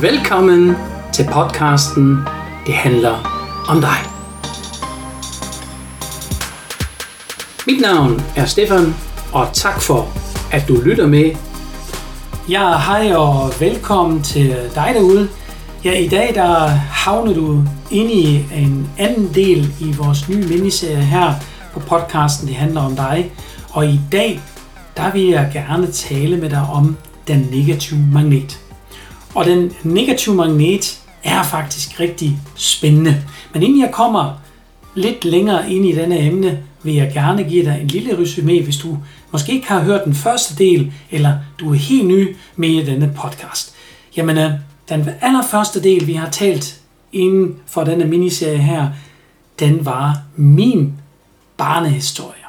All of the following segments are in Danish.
Velkommen til podcasten Det handler om dig. Mit navn er Stefan, og tak for, at du lytter med. Ja, hej og velkommen til dig derude. Ja, i dag der havner du ind i en anden del i vores nye miniserie her på podcasten Det handler om dig. Og i dag, der vil jeg gerne tale med dig om den negative magnet. Og den negative magnet er faktisk rigtig spændende. Men inden jeg kommer lidt længere ind i denne emne, vil jeg gerne give dig en lille resume, hvis du måske ikke har hørt den første del, eller du er helt ny med i denne podcast. Jamen, øh, den allerførste del, vi har talt inden for denne miniserie her, den var min barnehistorie.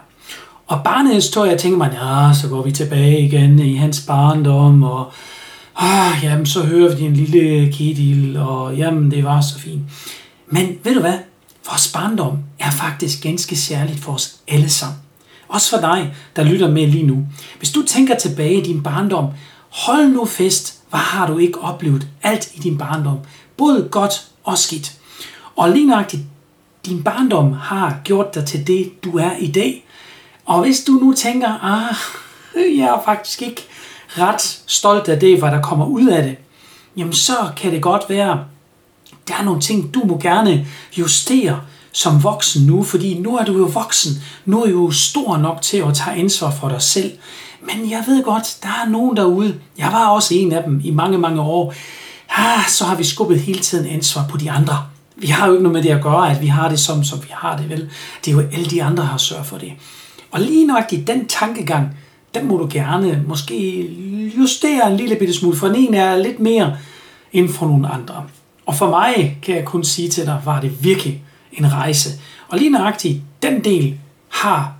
Og barnehistorie, tænker man, ja, så går vi tilbage igen i hans barndom, og ah, jamen, så hører vi en lille Kedil, og jamen, det var så fint. Men ved du hvad? Vores barndom er faktisk ganske særligt for os alle sammen. Også for dig, der lytter med lige nu. Hvis du tænker tilbage i din barndom, hold nu fest, hvad har du ikke oplevet alt i din barndom? Både godt og skidt. Og lige nøjagtigt, din barndom har gjort dig til det, du er i dag. Og hvis du nu tænker, ah, jeg er faktisk ikke ret stolt af det, hvad der kommer ud af det, jamen så kan det godt være, der er nogle ting, du må gerne justere som voksen nu, fordi nu er du jo voksen. Nu er du jo stor nok til at tage ansvar for dig selv. Men jeg ved godt, der er nogen derude, jeg var også en af dem i mange, mange år, ah, så har vi skubbet hele tiden ansvar på de andre. Vi har jo ikke noget med det at gøre, at vi har det som, som vi har det, vel? Det er jo alle de andre, der har sørget for det. Og lige nok i den tankegang, den må du gerne måske justere en lille bitte smule, for den ene er lidt mere end for nogle andre. Og for mig, kan jeg kun sige til dig, var det virkelig en rejse. Og lige nøjagtigt den del har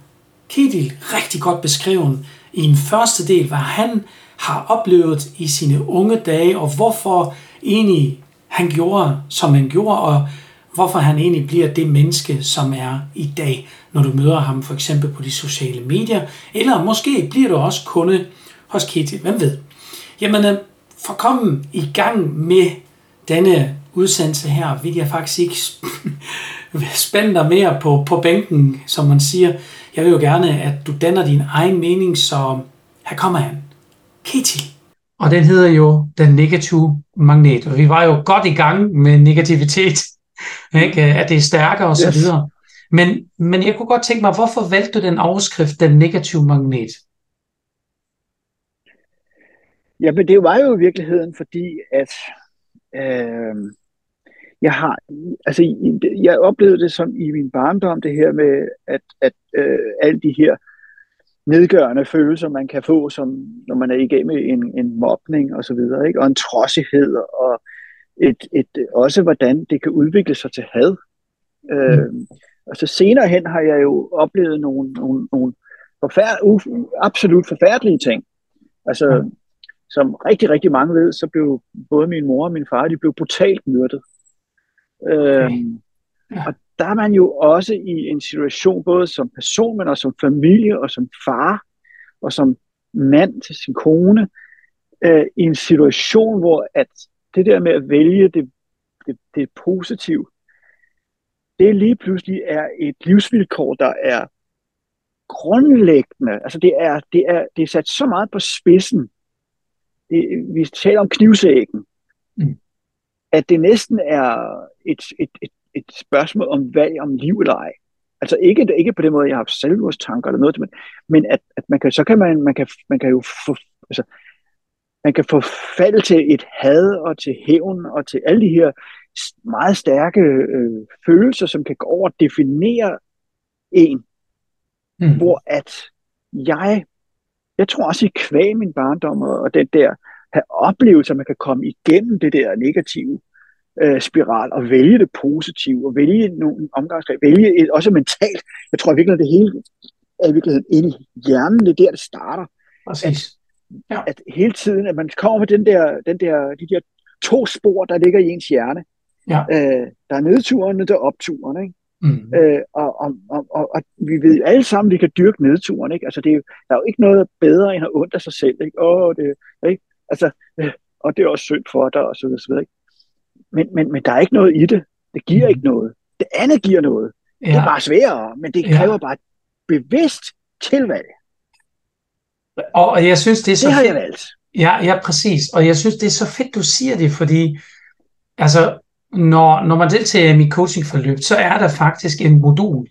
Kedil rigtig godt beskrevet i en første del, hvad han har oplevet i sine unge dage, og hvorfor egentlig han gjorde, som han gjorde, og hvorfor han egentlig bliver det menneske, som er i dag, når du møder ham for eksempel på de sociale medier, eller måske bliver du også kunde hos Kitty, hvem ved. Jamen, øh, for at komme i gang med denne udsendelse her, vil jeg faktisk ikke spænde dig mere på, på bænken, som man siger. Jeg vil jo gerne, at du danner din egen mening, så her kommer han. Kitty. Og den hedder jo Den Negative Magnet. Og vi var jo godt i gang med negativitet, ikke? at det er stærkere og så yes. videre. Men, men jeg kunne godt tænke mig, hvorfor valgte du den overskrift, Den Negative Magnet? Ja, men det var jo i virkeligheden, fordi at øh, jeg har, altså jeg oplevede det som i min barndom, det her med, at, at øh, alle de her nedgørende følelser, man kan få, som når man er igennem en, en mobning og så videre, ikke? og en trodsighed, og et, et, også hvordan det kan udvikle sig til had. Mm. Øh, og så senere hen har jeg jo oplevet nogle, nogle, nogle forfærd, uh, absolut forfærdelige ting. Altså, mm. som rigtig, rigtig mange ved, så blev både min mor og min far, de blev brutalt myrdet. Øhm, ja. Og der er man jo også i en situation, både som person, men også som familie, og som far, og som mand til sin kone, øh, i en situation, hvor at det der med at vælge det, det, det positive, det lige pludselig er et livsvilkår, der er grundlæggende. Altså det er, det er, det er sat så meget på spidsen. Det, vi taler om knivsæggen. Mm. At det næsten er et, et, et, et spørgsmål om valg om liv eller ej. Altså ikke, ikke på den måde, jeg har selvmordstanker eller noget, men, men at, at man kan, så kan man, man kan, man kan jo få, altså, man kan få fald til et had og til hævn og til alle de her meget stærke øh, følelser, som kan gå over og definere en. Mm. Hvor at jeg, jeg tror også i kvæg min barndom og, og den der have oplevelser, at man kan komme igennem det der negative øh, spiral og vælge det positive og vælge nogle omgangsregler, vælge et, også mentalt. Jeg tror virkelig, at det hele er i virkeligheden inde i hjernen. Det er der, det starter. Præcis. Ja. At, hele tiden, at man kommer med den der, den der, de der to spor, der ligger i ens hjerne. Ja. Øh, der er nedturen, og der er opturen. Ikke? Mm. Øh, og, og, og, og, og vi ved alle sammen, at vi kan dyrke nedturen. Ikke? Altså, det er jo, der er jo ikke noget bedre end at ondt af sig selv. Ikke? Åh, det, ikke? Altså, øh, og det er også synd for dig, og så videre, så videre. Men, men, men der er ikke noget i det. Det giver mm. ikke noget. Det andet giver noget. Ja. Det er bare sværere, men det kræver ja. bare bevidst tilvalg. Og jeg synes, det er så det har jeg valgt. Ja, ja, præcis. Og jeg synes, det er så fedt, du siger det, fordi altså, når, når man deltager i mit coachingforløb, så er der faktisk en modul,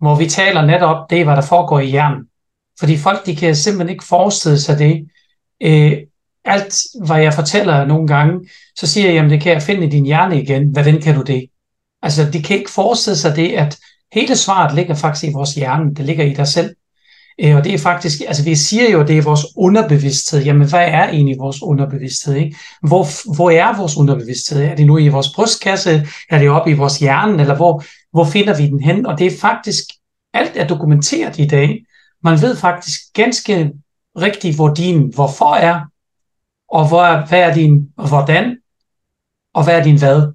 hvor vi taler netop det, hvad der foregår i hjernen. Fordi folk, de kan simpelthen ikke forestille sig det. Øh, alt, hvad jeg fortæller nogle gange, så siger jeg, jamen det kan jeg finde i din hjerne igen. Hvordan kan du det? Altså, de kan ikke forestille sig det, at hele svaret ligger faktisk i vores hjerne. Det ligger i dig selv. Øh, og det er faktisk, altså vi siger jo, at det er vores underbevidsthed. Jamen, hvad er egentlig vores underbevidsthed? Ikke? Hvor, hvor er vores underbevidsthed? Er det nu i vores brystkasse? Er det oppe i vores hjerne? Eller hvor, hvor finder vi den hen? Og det er faktisk, alt er dokumenteret i dag. Man ved faktisk ganske rigtigt, hvor din hvorfor er, og hvor, hvad er din hvordan, og hvad er din hvad.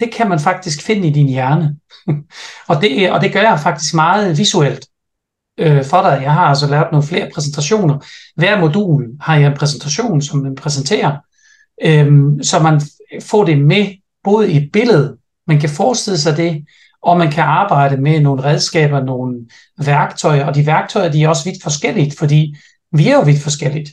Det kan man faktisk finde i din hjerne. og, det, og det gør jeg faktisk meget visuelt øh, for dig. Jeg har altså lavet nogle flere præsentationer. Hver modul har jeg en præsentation, som man præsenterer, øh, så man får det med både i et billede, man kan forestille sig det, og man kan arbejde med nogle redskaber, nogle værktøjer, og de værktøjer de er også vidt forskelligt, fordi vi er jo vidt forskelligt.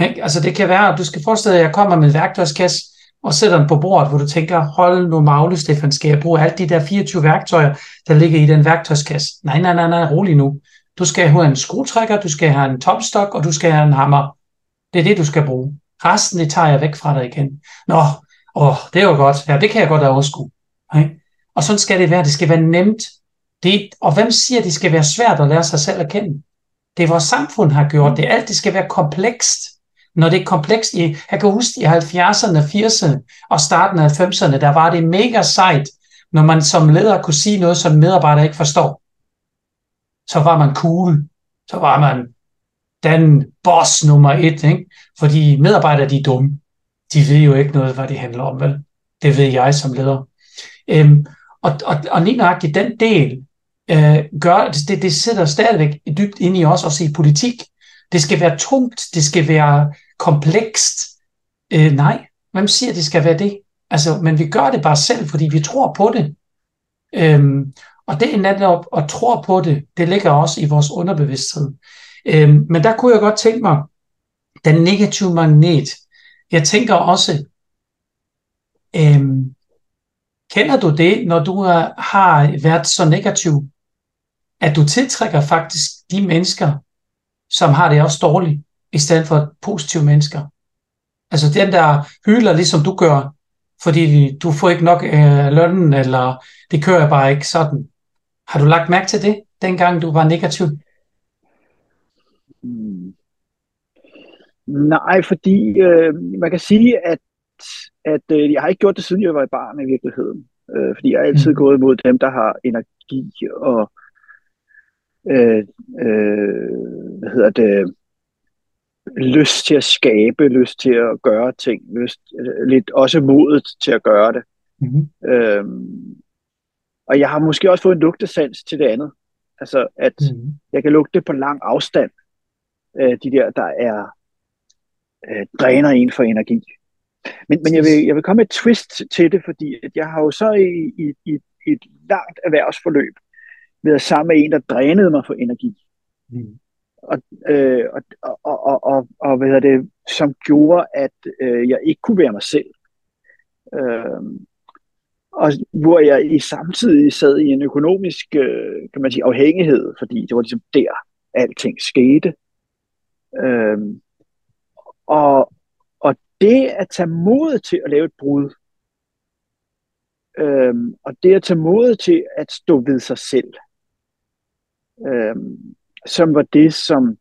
Ikke? Altså det kan være, at du skal forestille dig, at jeg kommer med en værktøjskasse, og sætter den på bordet, hvor du tænker, hold nu magle, Stefan, skal jeg bruge alle de der 24 værktøjer, der ligger i den værktøjskasse? Nej, nej, nej, nej, rolig nu. Du skal have en skruetrækker, du skal have en topstok, og du skal have en hammer. Det er det, du skal bruge. Resten, det tager jeg væk fra dig igen. Nå, åh, det er jo godt. Ja, det kan jeg godt overskue. Okay? Og sådan skal det være. Det skal være nemt. Det, og hvem siger, at det skal være svært at lære sig selv at kende? Det er vores samfund har gjort det. Alt det skal være komplekst. Når det er komplekst, i, jeg kan huske i 70'erne, 80'erne og starten af 90'erne, der var det mega sejt, når man som leder kunne sige noget, som medarbejder ikke forstår så var man cool, så var man den boss nummer et, ikke? fordi medarbejdere de er dumme. De ved jo ikke noget, hvad det handler om, vel? Det ved jeg som leder. Øhm, og, og, og lige nøjagtigt den del, øh, gør, det, det sidder stadigvæk dybt ind i os, også i politik. Det skal være tungt, det skal være komplekst. Øh, nej, hvem siger, det skal være det? Altså, men vi gør det bare selv, fordi vi tror på det. Øhm, og det er netop at tro på det, det ligger også i vores underbevidsthed. Øhm, men der kunne jeg godt tænke mig, den negative magnet. Jeg tænker også, øhm, kender du det, når du har været så negativ, at du tiltrækker faktisk de mennesker, som har det også dårligt, i stedet for positive mennesker? Altså den, der hyler, ligesom du gør, fordi du får ikke nok øh, lønnen, eller det kører bare ikke sådan. Har du lagt mærke til det, dengang du var negativ? Hmm. Nej, fordi øh, man kan sige, at, at øh, jeg har ikke gjort det, siden jeg var i barn i virkeligheden. Øh, fordi jeg har altid mm. gået mod dem, der har energi og øh, øh, hvad hedder det, lyst til at skabe, lyst til at gøre ting, lyst, øh, lidt også modet til at gøre det. Mm. Øh, og jeg har måske også fået en lugtesans til det andet. Altså, at mm. jeg kan lugte på lang afstand, øh, de der, der er øh, dræner en for energi. Men, men jeg, vil, jeg vil komme med et twist til det, fordi at jeg har jo så i, i, i, i et langt erhvervsforløb været sammen med en, der drænede mig for energi. Mm. Og, øh, og, og, og, og, og hvad hedder det, som gjorde, at øh, jeg ikke kunne være mig selv. Øh, og hvor jeg i samtidig sad i en økonomisk øh, kan man sige, afhængighed, fordi det var ligesom der, alting skete. Øhm, og, og det at tage mod til at lave et brud, øhm, og det at tage mod til at stå ved sig selv, øhm, som var det, som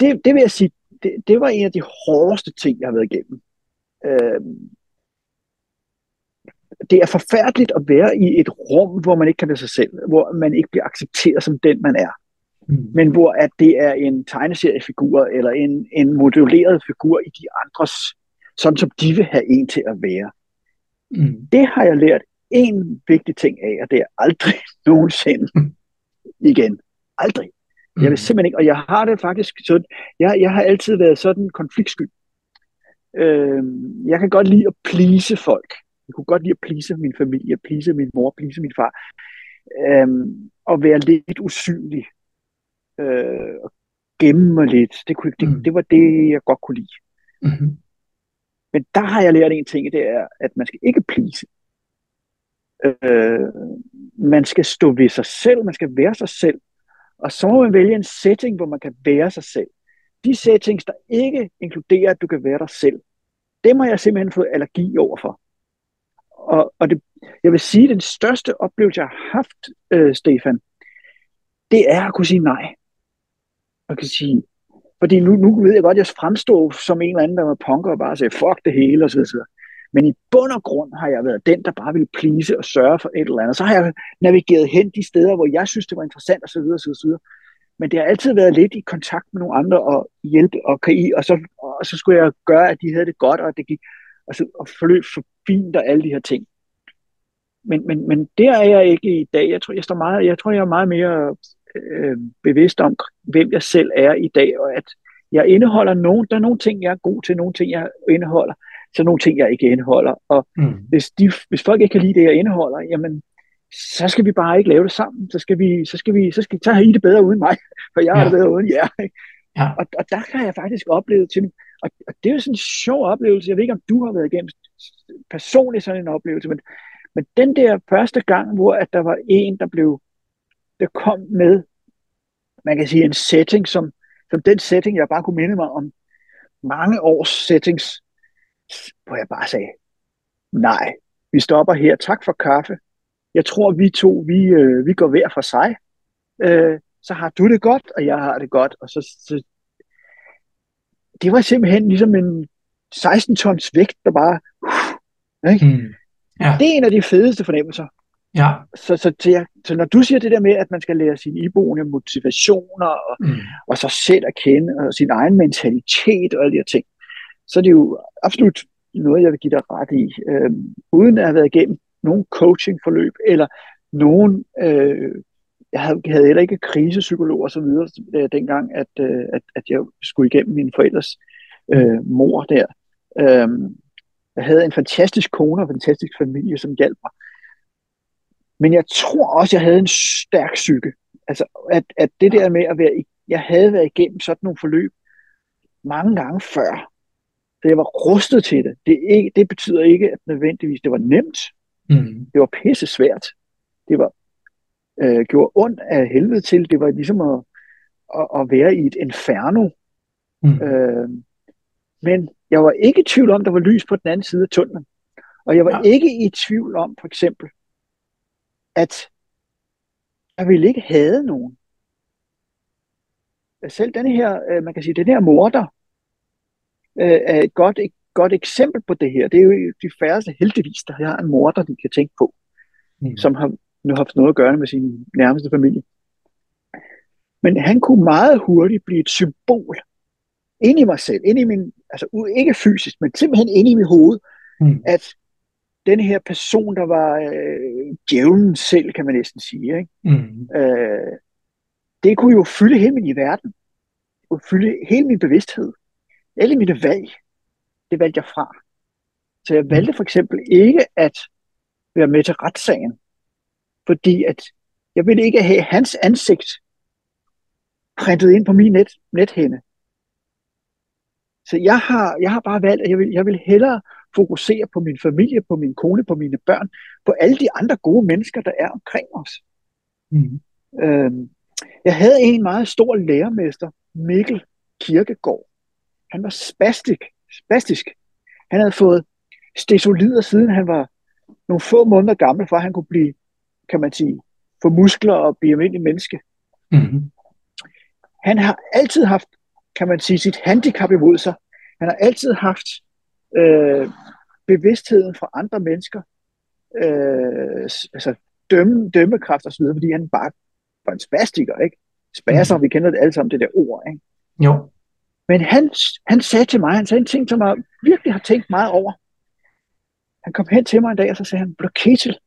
det, det vil jeg sige, det, det var en af de hårdeste ting, jeg har været igennem. Øhm, det er forfærdeligt at være i et rum, hvor man ikke kan være sig selv, hvor man ikke bliver accepteret som den, man er. Mm. Men hvor at det er en tegneseriefigur eller en, en moduleret figur i de andres, sådan som de vil have en til at være. Mm. Det har jeg lært en vigtig ting af, og det er aldrig nogensinde igen. Aldrig. Jeg vil mm. simpelthen ikke, og jeg har det faktisk sådan, jeg, jeg har altid været sådan konfliktsky. Øh, jeg kan godt lide at please folk. Jeg kunne godt lide at please min familie, please min mor, please min far. Øh, og være lidt usynlig. Øh, og gemme mig lidt. Det, kunne, det, mm. det var det, jeg godt kunne lide. Mm-hmm. Men der har jeg lært en ting, det er, at man skal ikke please. Øh, man skal stå ved sig selv, man skal være sig selv. Og så må man vælge en setting, hvor man kan være sig selv. De settings, der ikke inkluderer, at du kan være dig selv, dem har jeg simpelthen fået allergi overfor. Og, og det, jeg vil sige, at den største oplevelse, jeg har haft, øh, Stefan, det er at kunne sige nej. Og kan sige, fordi nu, nu ved jeg godt, at jeg fremstår som en eller anden, der var punker og bare sagde, fuck det hele, osv. Men i bund og grund har jeg været den, der bare ville please og sørge for et eller andet. Så har jeg navigeret hen de steder, hvor jeg synes, det var interessant osv. videre. Men det har altid været lidt i kontakt med nogle andre og hjælpe og kan i, og så, og så skulle jeg gøre, at de havde det godt, og det gik og, så, og forløb for fint og alle de her ting. Men, men, men der er jeg ikke i dag. Jeg tror, jeg, står meget, jeg tror, jeg er meget mere øh, bevidst om, hvem jeg selv er i dag, og at jeg indeholder nogen, der er nogle ting, jeg er god til, nogle ting, jeg indeholder, så nogle ting, jeg ikke indeholder. Og mm. hvis, de, hvis folk ikke kan lide det, jeg indeholder, jamen, så skal vi bare ikke lave det sammen. Så skal vi, så skal vi, så skal vi tage I det bedre uden mig, for jeg ja. har det bedre uden jer. Ja. Og, og der kan jeg faktisk opleve til, og, og det er jo sådan en sjov oplevelse. Jeg ved ikke, om du har været igennem personligt sådan en oplevelse, men, men den der første gang, hvor at der var en, der blev, der kom med, man kan sige en setting, som, som den setting, jeg bare kunne minde mig om mange års settings, hvor jeg bare sagde, nej, vi stopper her, tak for kaffe. Jeg tror, vi to, vi, øh, vi går hver for sig. Øh, så har du det godt, og jeg har det godt. Og så, så det var simpelthen ligesom en 16 tons vægt, der bare... Ikke? Mm. Ja. Det er en af de fedeste fornemmelser. Ja. Så, så, så, ja, så når du siger det der med, at man skal lære sine iboende motivationer, og, mm. og sig selv at kende, og sin egen mentalitet og alle de her ting, så er det jo absolut noget, jeg vil give dig ret i. Øhm, uden at have været igennem nogen coachingforløb, eller nogen, øh, jeg havde, havde heller ikke krisepsykolog og så videre, øh, dengang, at, øh, at, at jeg skulle igennem min forældres øh, mor der. Øhm, jeg havde en fantastisk kone og en fantastisk familie, som hjalp mig. Men jeg tror også, jeg havde en stærk psyke. Altså, at, at det der med at være, jeg havde været igennem sådan nogle forløb mange gange før, så jeg var rustet til det. Det, ikke, det betyder ikke, at nødvendigvis det var nemt. Mm. Det var pisse svært. Det var øh, gjorde ondt af helvede til. Det var ligesom at, at, at være i et inferno. Mm. Øh, men jeg var ikke i tvivl om, der var lys på den anden side af tunnelen. Og jeg var ja. ikke i tvivl om, for eksempel, at jeg ville ikke have nogen. Selv denne her, øh, man kan sige, den her morder, øh, er et godt, et godt eksempel på det her. Det er jo de færreste heldigvis, der har en morder, de kan tænke på, mm. som har nu haft noget at gøre med sin nærmeste familie. Men han kunne meget hurtigt blive et symbol ind i mig selv, ind i min, altså ikke fysisk, men simpelthen ind i mit hoved, mm. at den her person, der var øh, djævlen selv, kan man næsten sige, ikke? Mm. Øh, det kunne jo fylde hele min i verden. Det kunne fylde hele min bevidsthed. Alle mine valg, det valgte jeg fra. Så jeg valgte for eksempel ikke at være med til retssagen, fordi at jeg ville ikke have hans ansigt printet ind på min net, nethænde. Så jeg har, jeg har bare valgt, at jeg vil, jeg vil hellere fokusere på min familie, på min kone, på mine børn, på alle de andre gode mennesker, der er omkring os. Mm. Øhm, jeg havde en meget stor lærermester, Mikkel Kirkegaard. Han var spastik, spastisk. Han havde fået stesolider, siden han var nogle få måneder gammel, for at han kunne blive, kan man sige, få muskler og blive almindelig menneske. Mm-hmm. Han har altid haft, kan man sige, sit handicap imod sig. Han har altid haft øh, bevidstheden fra andre mennesker, øh, altså dømme, dømmekraft og så videre, fordi han bare var en spastiker, ikke? Spasser, mm. vi kender det alle sammen, det der ord, ikke? Jo. Men han, han sagde til mig, han sagde en ting, som jeg virkelig har tænkt meget over. Han kom hen til mig en dag, og så sagde han, Ketil,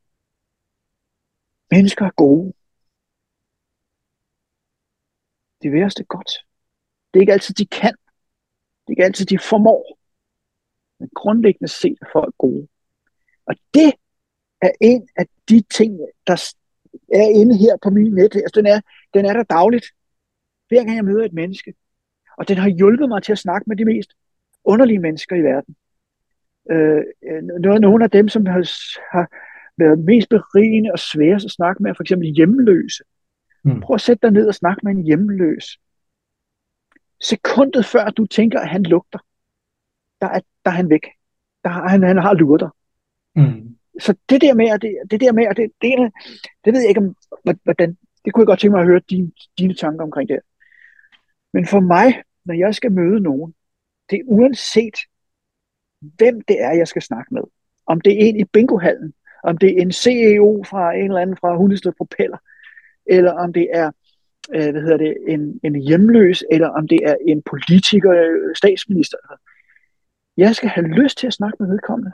mennesker er gode. Det værste godt. Det er ikke altid, de kan. Det er ikke altid, de formår. Men grundlæggende set er folk gode. Og det er en af de ting, der er inde her på min net. Altså, den, er, den er der dagligt. Hver gang jeg møder et menneske. Og den har hjulpet mig til at snakke med de mest underlige mennesker i verden. Øh, nogle af dem, som har, har været mest berigende og sværest at snakke med, er for eksempel hjemløse. Mm. Prøv at sætte dig ned og snakke med en hjemløs. Sekundet før du tænker, at han lugter, der er, der er han væk. Der har, han, han har luret dig. Mm. Så det der med, at det, det der med, at det, det, det ved jeg ikke, om, hvordan, det kunne jeg godt tænke mig at høre dine, dine tanker omkring det. Men for mig, når jeg skal møde nogen, det er uanset, hvem det er, jeg skal snakke med. Om det er en i bingohallen, om det er en CEO fra en eller anden fra Hundested Propeller, eller om det er øh, hvad hedder det, en, en hjemløs, eller om det er en politiker, øh, statsminister. Jeg skal have lyst til at snakke med vedkommende.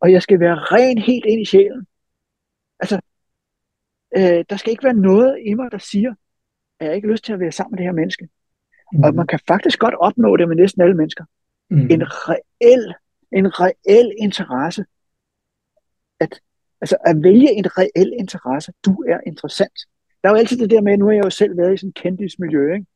Og jeg skal være ren helt ind i sjælen. Altså, øh, der skal ikke være noget i mig, der siger, at jeg ikke har lyst til at være sammen med det her menneske. Mm. Og man kan faktisk godt opnå det med næsten alle mennesker. Mm. En reel, en reel interesse. At, altså at vælge en reel interesse. Du er interessant. Der er jo altid det der med, nu har jeg jo selv været i sådan et kendtismiljø, ikke?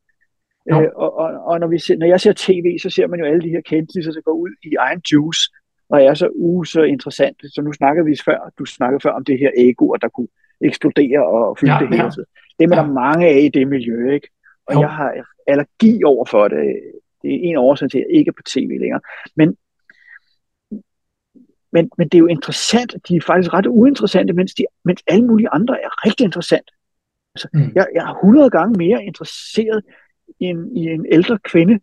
Ja. Øh, og, og, og når, vi ser, når jeg ser tv, så ser man jo alle de her kendtiser, der går ud i egen juice, og er så uh, så interessant. Så nu snakker vi før, du snakker før om det her ego, der kunne eksplodere og fylde ja, det hele ja. Det er ja. der mange af i det miljø, ikke? Og jo. jeg har allergi over for det. Det er en årsag til, at jeg ikke er på tv længere. Men, men, men det er jo interessant, de er faktisk ret uinteressante, mens, de, mens alle mulige andre er rigtig interessant. Altså, mm. jeg, jeg er 100 gange mere interesseret i en, i en ældre kvinde,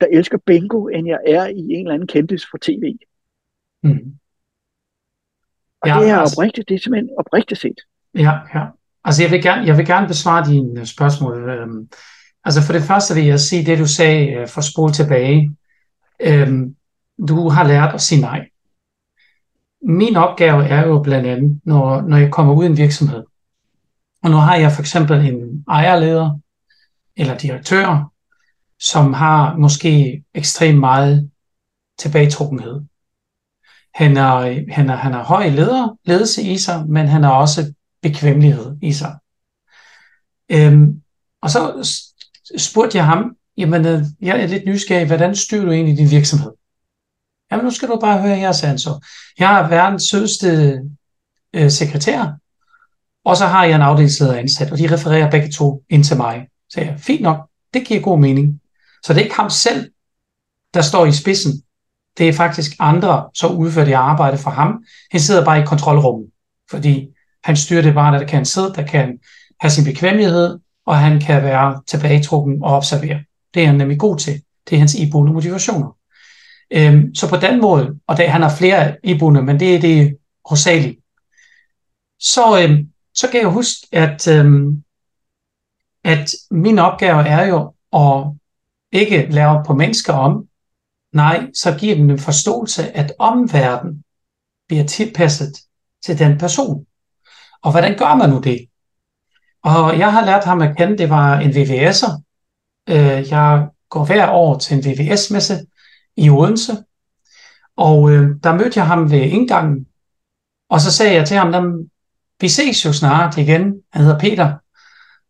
der elsker bingo, end jeg er i en eller anden kendtis for tv. Mm. Og ja, det er altså, oprigtigt, det er simpelthen oprigtigt set. Ja, ja. Altså jeg vil gerne, jeg vil gerne besvare dine spørgsmål. Øhm, altså for det første vil jeg sige det, du sagde øh, for spol tilbage. Øhm, du har lært at sige nej. Min opgave er jo blandt andet, når, når jeg kommer ud i en virksomhed, og nu har jeg for eksempel en ejerleder eller direktør, som har måske ekstremt meget tilbagetrukkenhed. Han er, han er, han er høj leder, ledelse i sig, men han har også bekvemmelighed i sig. Øhm, og så spurgte jeg ham, jamen øh, jeg er lidt nysgerrig, hvordan styrer du egentlig din virksomhed? Jamen nu skal du bare høre her, sagde han så. Jeg er verdens sødeste øh, sekretær, og så har jeg en afdelingsleder ansat, og de refererer begge to ind til mig. Så jeg, fint nok, det giver god mening. Så det er ikke ham selv, der står i spidsen. Det er faktisk andre, som udfører det arbejde for ham. Han sidder bare i kontrolrummet, fordi han styrer det bare, der kan sidde, der kan have sin bekvemmelighed, og han kan være tilbagetrukken og observere. Det er han nemlig god til. Det er hans iboende motivationer. Øhm, så på den måde, og det, han har flere iboende, men det er det hovedsageligt. Så, øhm, så kan jeg huske, at, øhm, at min opgave er jo at ikke lave på mennesker om, nej, så giver dem en forståelse, at omverdenen bliver tilpasset til den person. Og hvordan gør man nu det? Og jeg har lært ham at kende, det var en VVS'er. Øh, jeg går hver år til en VVS-messe i Odense, og øh, der mødte jeg ham ved indgangen, og så sagde jeg til ham, vi ses jo snart igen. Han hedder Peter.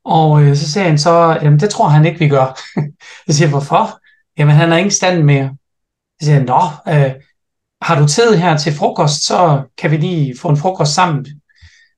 Og øh, så siger han så, jamen det tror han ikke, vi gør. jeg siger, hvorfor? Jamen han har ingen stand mere. Så siger han, nå, øh, har du tid her til frokost, så kan vi lige få en frokost sammen.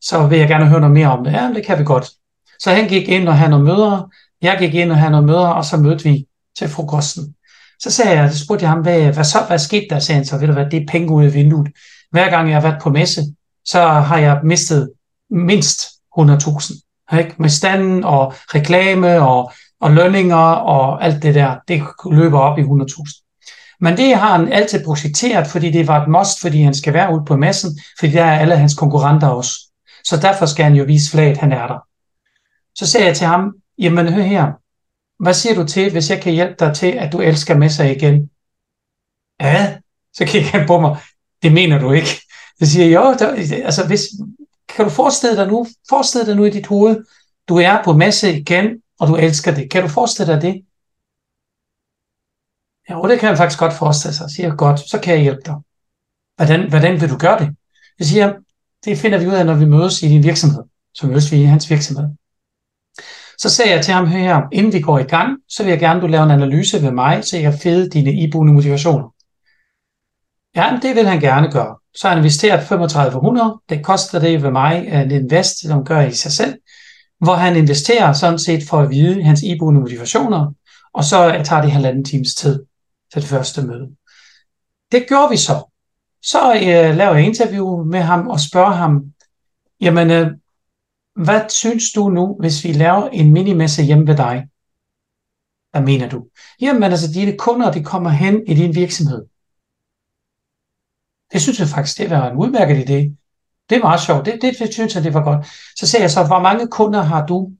Så vil jeg gerne høre noget mere om det. Ja, det kan vi godt. Så han gik ind og havde nogle møder, jeg gik ind og havde nogle møder, og så mødte vi til frokosten. Så sagde jeg, så spurgte jeg ham, hvad, hvad så, hvad skete der? Sagde han så, ved du hvad, det er penge ud af vinduet. Hver gang jeg har været på messe, så har jeg mistet mindst 100.000. Ikke? Med standen og reklame og, og lønninger og alt det der, det løber op i 100.000. Men det har han altid projekteret, fordi det var et must, fordi han skal være ude på massen, fordi der er alle hans konkurrenter også. Så derfor skal han jo vise flaget, han er der. Så sagde jeg til ham, jamen hør her, hvad siger du til, hvis jeg kan hjælpe dig til, at du elsker med sig igen? Ja, så kigger han på mig, det mener du ikke. Så siger jeg, jo, der, altså hvis, kan du forestille dig nu, forestille dig nu i dit hoved, du er på masse igen, og du elsker det. Kan du forestille dig det? Jo, det kan jeg faktisk godt forestille sig. siger godt, så kan jeg hjælpe dig. Hvordan, hvordan vil du gøre det? Jeg siger, det finder vi ud af, når vi mødes i din virksomhed. Så mødes vi i hans virksomhed. Så sagde jeg til ham her, inden vi går i gang, så vil jeg gerne, at du laver en analyse ved mig, så jeg kan fede dine iboende motivationer. Ja, det vil han gerne gøre. Så har han investeret 3500. Det koster det ved mig en invest, som gør i sig selv, hvor han investerer sådan set for at vide hans iboende motivationer, og så tager det halvanden times tid til det første møde. Det gjorde vi så. Så øh, laver jeg interview med ham og spørger ham, jamen, øh, hvad synes du nu, hvis vi laver en minimesse hjemme ved dig? Hvad mener du? Jamen altså, dine kunder, de kommer hen i din virksomhed. Det synes jeg faktisk, det var en udmærket idé. Det er meget sjovt. Det, det, det synes jeg, det var godt. Så ser jeg så, hvor mange kunder har du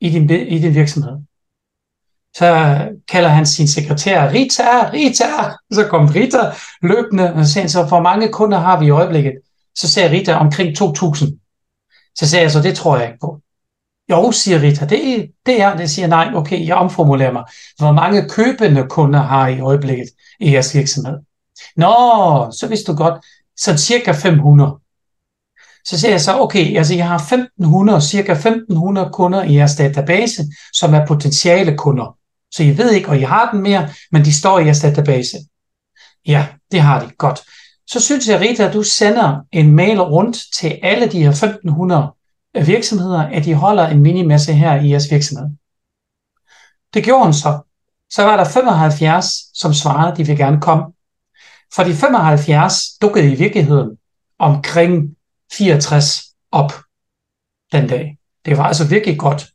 i din, i din virksomhed? Så kalder han sin sekretær, Rita, Rita. Så kom Rita løbende, og så siger han så, hvor mange kunder har vi i øjeblikket? Så siger Rita, omkring 2.000. Så siger jeg så, det tror jeg ikke på. Jo, siger Rita, det, det er, det siger nej, okay, jeg omformulerer mig. Hvor mange købende kunder har I i øjeblikket i jeres virksomhed? Nå, så vidste du godt, så cirka 500. Så siger jeg så, okay, altså jeg har 1500, cirka 1500 kunder i jeres database, som er potentiale kunder. Så I ved ikke, og I har den mere, men de står i jeres database. Ja, det har de. Godt. Så synes jeg, Rita, at du sender en mail rundt til alle de her 1500 øh, virksomheder, at de holder en minimasse her i jeres virksomhed. Det gjorde hun så. Så var der 75, som svarede, de vil gerne komme. For de 75 dukkede i virkeligheden omkring 64 op den dag. Det var altså virkelig godt.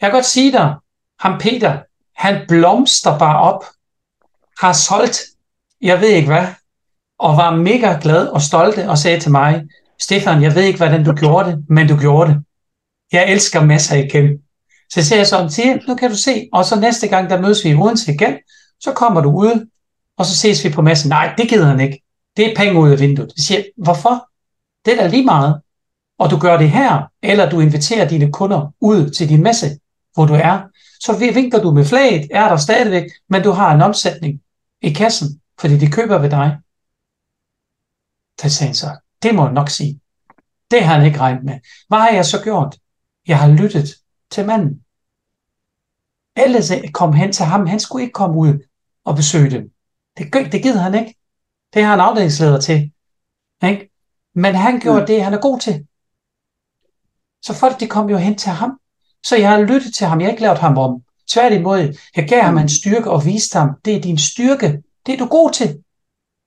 Jeg kan godt sige dig, ham Peter, han blomster bare op, har solgt, jeg ved ikke hvad, og var mega glad og stolt og sagde til mig, Stefan, jeg ved ikke, hvordan du gjorde det, men du gjorde det. Jeg elsker masser igen. Så jeg siger til nu kan du se, og så næste gang, der mødes vi i Odense igen, så kommer du ud, og så ses vi på massen. Nej, det gider han ikke. Det er penge ud af vinduet. Jeg siger, hvorfor? Det er da lige meget. Og du gør det her, eller du inviterer dine kunder ud til din masse, hvor du er. Så vinker du med flaget, er der stadigvæk, men du har en omsætning i kassen, fordi de køber ved dig. Det sagde han så. Det må jeg nok sige. Det har han ikke regnet med. Hvad har jeg så gjort? Jeg har lyttet til manden. Alle kom hen til ham. Han skulle ikke komme ud og besøge dem. Det, det gider han ikke. Det har han afdelingsleder til. Ikke? Men han gjorde mm. det, han er god til. Så folk de kom jo hen til ham. Så jeg har lyttet til ham. Jeg har ikke lavet ham om. Tværtimod, jeg gav ham en styrke og viste ham, det er din styrke. Det er du god til.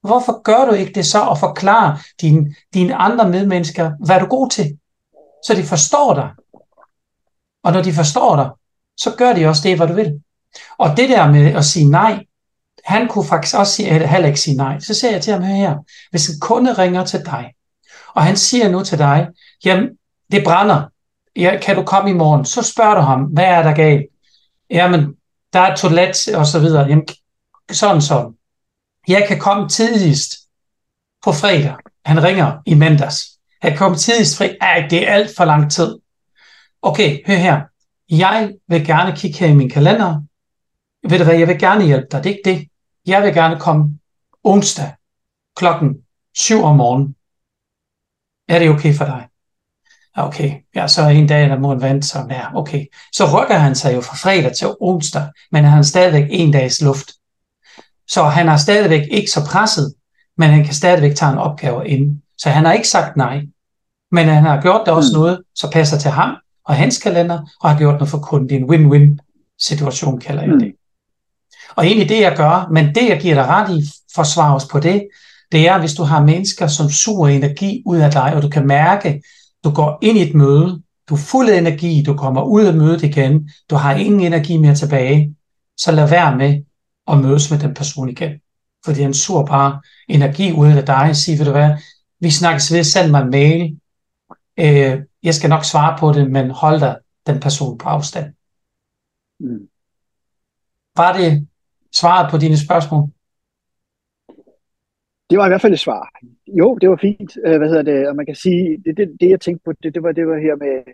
Hvorfor gør du ikke det så og forklare dine, dine andre medmennesker, hvad er du god til? Så de forstår dig. Og når de forstår dig, så gør de også det, hvad du vil. Og det der med at sige nej, han kunne faktisk også sige, heller ikke sige nej. Så siger jeg til ham her, hvis en kunde ringer til dig, og han siger nu til dig, jamen, det brænder, ja, kan du komme i morgen? Så spørger du ham, hvad er der galt? Jamen, der er et toilet, og så videre. Jamen, sådan sådan. Jeg kan komme tidligst på fredag. Han ringer i mandags. Jeg kan komme tidligst fri. Ej, det er alt for lang tid. Okay, hør her. Jeg vil gerne kigge her i min kalender. Ved du hvad, jeg vil gerne hjælpe dig. Det er ikke det. Jeg vil gerne komme onsdag klokken 7 om morgenen. Er det okay for dig? Okay, ja, så en dag, der må han vente sig. Ja, okay. Så rykker han sig jo fra fredag til onsdag, men han har stadigvæk en dags luft. Så han er stadigvæk ikke så presset, men han kan stadigvæk tage en opgave ind. Så han har ikke sagt nej, men han har gjort det også mm. noget, så passer til ham og hans kalender, og har gjort noget for kunden. Det er en win-win situation, kalder jeg mm. Og egentlig det, jeg gør, men det, jeg giver dig ret i, forsvar os på det, det er, hvis du har mennesker, som suger energi ud af dig, og du kan mærke, du går ind i et møde, du er fuld af energi, du kommer ud af mødet igen, du har ingen energi mere tilbage, så lad være med at mødes med den person igen. Fordi han suger bare energi ud af dig og siger, ved du hvad, vi snakkes ved, send mig en mail, øh, jeg skal nok svare på det, men hold dig den person på afstand. Mm. Var det svaret på dine spørgsmål? Det var i hvert fald et svar. Jo, det var fint. Øh, hvad hedder det? Og man kan sige, det, det, det jeg tænkte på, det, det, var, det var her med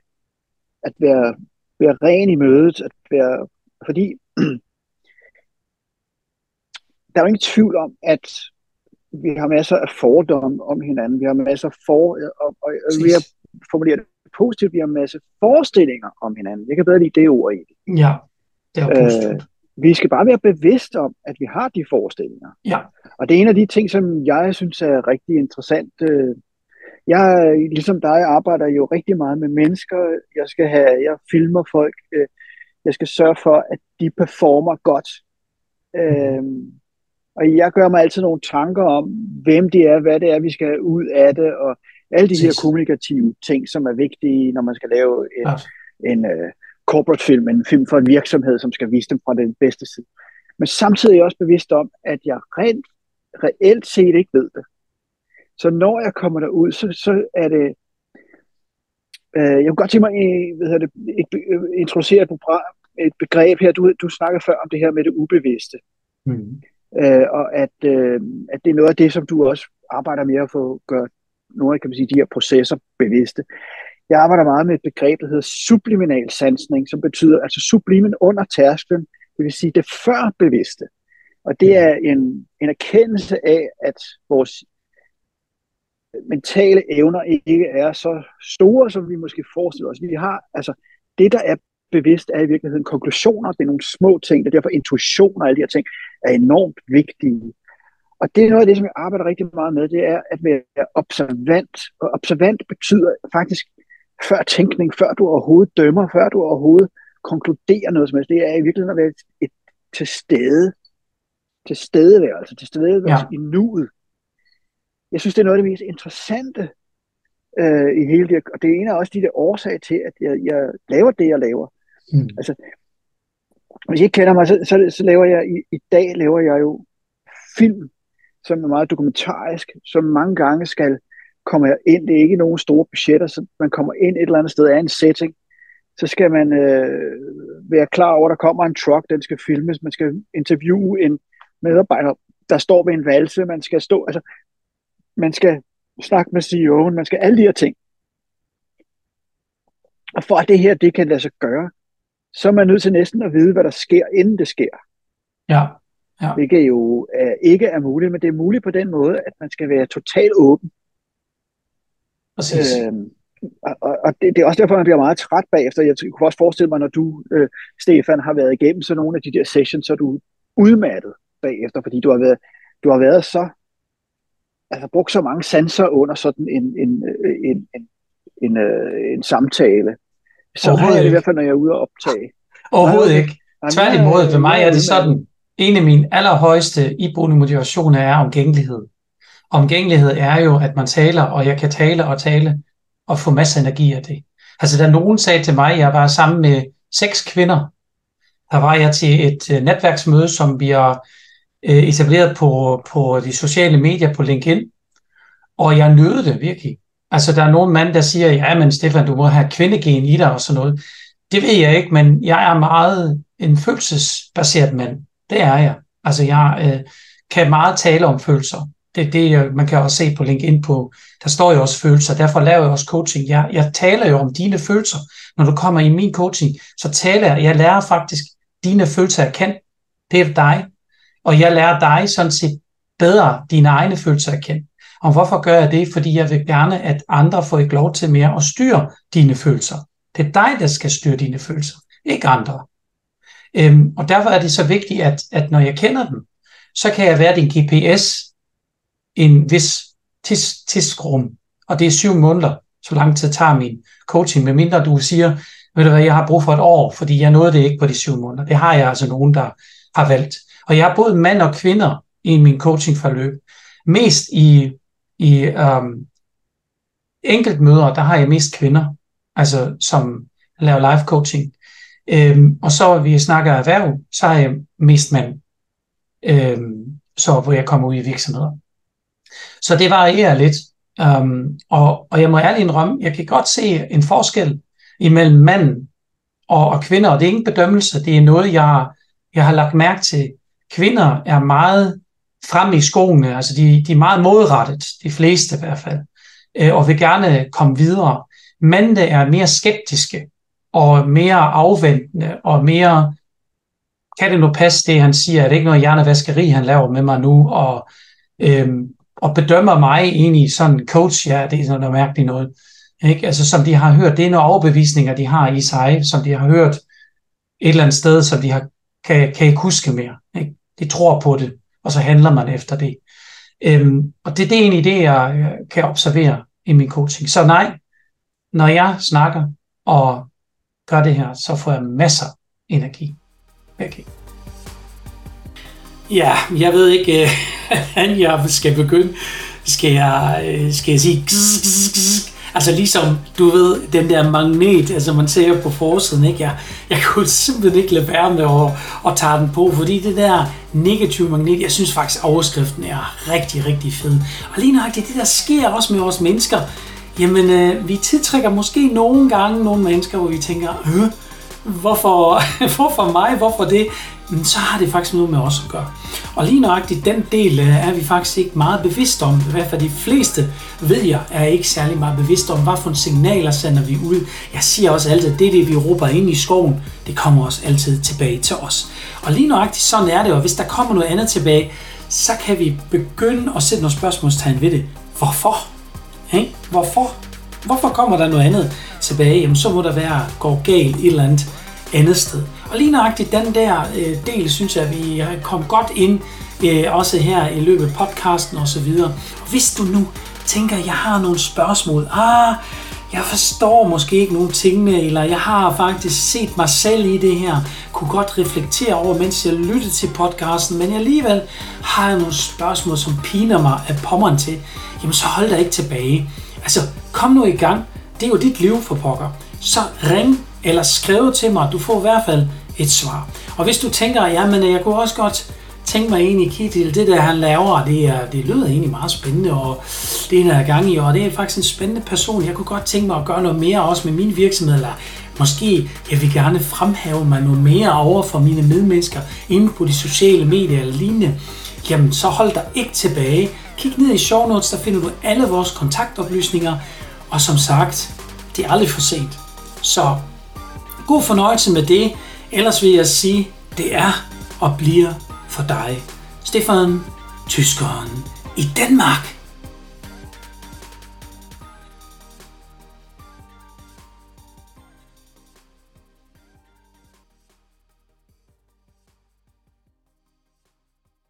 at være, være ren i mødet, at være, fordi der er jo ingen tvivl om, at vi har masser af fordomme om hinanden. Vi har masser af for, og, og, og vi har formuleret det positivt, vi har masser af forestillinger om hinanden. Jeg kan bedre lide det ord i det. Ja, det er positivt. Øh, vi skal bare være bevidste om, at vi har de forestillinger. Ja. Og det er en af de ting, som jeg synes er rigtig interessant. Øh, jeg, ligesom dig, arbejder jo rigtig meget med mennesker. Jeg skal have, jeg filmer folk. Øh, jeg skal sørge for, at de performer godt. Mm. Og jeg gør mig altid nogle tanker om, hvem de er, hvad det er, vi skal have ud af det, og alle de her kommunikative ting, som er vigtige, når man skal lave en, ja. en uh, corporate film, en film for en virksomhed, som skal vise dem fra den bedste side. Men samtidig er jeg også bevidst om, at jeg rent, reelt set ikke ved det. Så når jeg kommer derud, så, så er det... Øh, jeg kunne godt tænke mig øh, hvad det, et, øh, introducere et, et begreb her. Du, du snakker før om det her med det ubevidste. Mm. Øh, og at, øh, at det er noget af det, som du også arbejder med at få gøre nogle af kan man sige, de her processer bevidste. Jeg arbejder meget med et begreb, der hedder subliminal sansning, som betyder altså sublimen under tærsklen, det vil sige det før bevidste. Og det er en, en erkendelse af, at vores mentale evner ikke er så store, som vi måske forestiller os. Vi har, altså, det der er bevidst, er i virkeligheden konklusioner, det er nogle små ting, og derfor intuition og alle de her ting er enormt vigtige. Og det er noget af det, som jeg arbejder rigtig meget med, det er at være observant. Og observant betyder faktisk før tænkning, før du overhovedet dømmer, før du overhovedet konkluderer noget som helst. Det er i virkeligheden at være et, et til stede. Til stedeværelse, til stedeværelse ja. i nuet. Jeg synes, det er noget af det mest interessante øh, i hele det. Og det er en af også de der årsager til, at jeg, jeg laver det, jeg laver. Mm. Altså, hvis I ikke kender mig, så, så, så laver jeg i, i dag laver jeg jo film, som er meget dokumentarisk, som mange gange skal komme ind. Det er ikke nogen store budgetter, så man kommer ind et eller andet sted af en setting, så skal man øh, være klar over, at der kommer en truck, den skal filmes, man skal interviewe en medarbejder, der står ved en valse, man skal stå, altså man skal snakke med CEO'en, man skal alle de her ting. Og for at det her, det kan lade sig gøre, så er man nødt til næsten at vide, hvad der sker, inden det sker. Ja. ja. Hvilket jo er, ikke er muligt, men det er muligt på den måde, at man skal være totalt åben. Præcis. Øhm, og, og det, det er også derfor, man bliver meget træt bagefter. Jeg kunne også forestille mig, når du, øh, Stefan, har været igennem så nogle af de der sessions, så er du udmattet bagefter, fordi du har været, du har været så altså brugt så mange sanser under sådan en, en, en, en, en, en, øh, en samtale. Så har jeg det i hvert fald, når jeg er ude og optage. Overhovedet Nej, ikke. Tværtimod, for mig er det sådan, en af mine allerhøjeste iboende motivationer er omgængelighed. Omgængelighed er jo, at man taler, og jeg kan tale og tale, og få masser af energi af det. Altså, da nogen sagde til mig, at jeg var sammen med seks kvinder, der var jeg til et øh, netværksmøde, som vi har øh, etableret på, på de sociale medier på LinkedIn, og jeg nød det virkelig. Altså, der er nogen mand, der siger, ja, men Stefan, du må have kvindegen i dig og sådan noget. Det ved jeg ikke, men jeg er meget en følelsesbaseret mand. Det er jeg. Altså, jeg øh, kan meget tale om følelser. Det, det man kan også se på LinkedIn på, der står jo også følelser, derfor laver jeg også coaching. Jeg, jeg taler jo om dine følelser. Når du kommer i min coaching, så taler jeg, jeg lærer faktisk dine følelser at kende. Det er dig. Og jeg lærer dig sådan set bedre dine egne følelser at kende. Og hvorfor gør jeg det? Fordi jeg vil gerne, at andre får ikke lov til mere at styre dine følelser. Det er dig, der skal styre dine følelser, ikke andre. Øhm, og derfor er det så vigtigt, at, at når jeg kender dem, så kan jeg være din GPS en vis tis, tidsrum. Og det er syv måneder, så lang tid tager min coaching, medmindre du siger, ved du hvad, jeg har brug for et år, fordi jeg nåede det ikke på de syv måneder. Det har jeg altså nogen, der har valgt. Og jeg har både mænd og kvinder i min coachingforløb. Mest i, i um, enkeltmøder, der har jeg mest kvinder, altså som laver live coaching. Øhm, og så vi snakker erhverv, så har jeg mest mænd, øhm, så hvor jeg kommer ud i virksomheder. Så det varierer lidt. Um, og, og jeg må ærligt indrømme, jeg kan godt se en forskel imellem mænd og, og kvinder, og det er ingen bedømmelse, det er noget, jeg, jeg har lagt mærke til. Kvinder er meget frem i skoene, altså de, de er meget modrettet, de fleste i hvert fald, øh, og vil gerne komme videre. Mændene er mere skeptiske, og mere afventende, og mere kan det nu passe det, han siger? Er det ikke noget hjernevaskeri, han laver med mig nu? Og, øhm, og bedømmer mig egentlig sådan coach, ja, det er sådan noget mærkeligt noget. Ikke? Altså, som de har hørt, det er nogle overbevisninger, de har i sig, som de har hørt et eller andet sted, som de har, kan, kan ikke huske mere. Ikke? De tror på det, og så handler man efter det. Øhm, og det, det er egentlig det, jeg kan observere i min coaching. Så nej, når jeg snakker og gør det her, så får jeg masser af energi. Okay. Ja, jeg ved ikke, øh, hvordan jeg skal begynde. Skal jeg, øh, skal jeg sige... Altså ligesom, du ved, den der magnet, altså man ser på forsiden, ikke? Jeg, jeg kunne simpelthen ikke lade være med at, at tage den på, fordi det der negative magnet, jeg synes faktisk, overskriften er rigtig, rigtig fed. Og lige nøjagtigt, det der sker også med os mennesker, jamen øh, vi tiltrækker måske nogle gange nogle mennesker, hvor vi tænker, øh, hvorfor, hvorfor mig, hvorfor det? Men så har det faktisk noget med os at gøre. Og lige nøjagtigt den del øh, er vi faktisk ikke meget bevidst om. I hvert fald de fleste ved jeg er ikke særlig meget bevidst om, hvad for signaler sender vi ud. Jeg siger også altid, at det det, vi råber ind i skoven, det kommer også altid tilbage til os. Og lige nøjagtigt sådan er det, og hvis der kommer noget andet tilbage, så kan vi begynde at sætte nogle spørgsmålstegn ved det. Hvorfor? Hey? Hvorfor? Hvorfor kommer der noget andet tilbage? Jamen så må der være går galt et eller andet andet sted. Og lige nøjagtigt den der øh, del, synes jeg, vi har kommet godt ind, øh, også her i løbet af podcasten og så videre. Og hvis du nu tænker, at jeg har nogle spørgsmål, ah, jeg forstår måske ikke nogle tingene, eller jeg har faktisk set mig selv i det her, kunne godt reflektere over, mens jeg lyttede til podcasten, men jeg alligevel har jeg nogle spørgsmål, som piner mig af pommeren til, jamen så hold dig ikke tilbage. Altså, kom nu i gang. Det er jo dit liv for pokker. Så ring eller skriv til mig. Du får i hvert fald et svar. Og hvis du tænker, ja, men jeg kunne også godt tænke mig egentlig, Kittil, det der han laver, det, er, det lyder egentlig meget spændende, og det er en gang i, og det er faktisk en spændende person. Jeg kunne godt tænke mig at gøre noget mere også med min virksomhed, eller måske jeg vil gerne fremhæve mig noget mere over for mine medmennesker inde på de sociale medier eller lignende. Jamen så hold dig ikke tilbage. Kig ned i show notes, der finder du alle vores kontaktoplysninger. Og som sagt, det er aldrig for sent. Så god fornøjelse med det. Ellers vil jeg sige, det er og bliver for dig. Stefan, tyskeren i Danmark.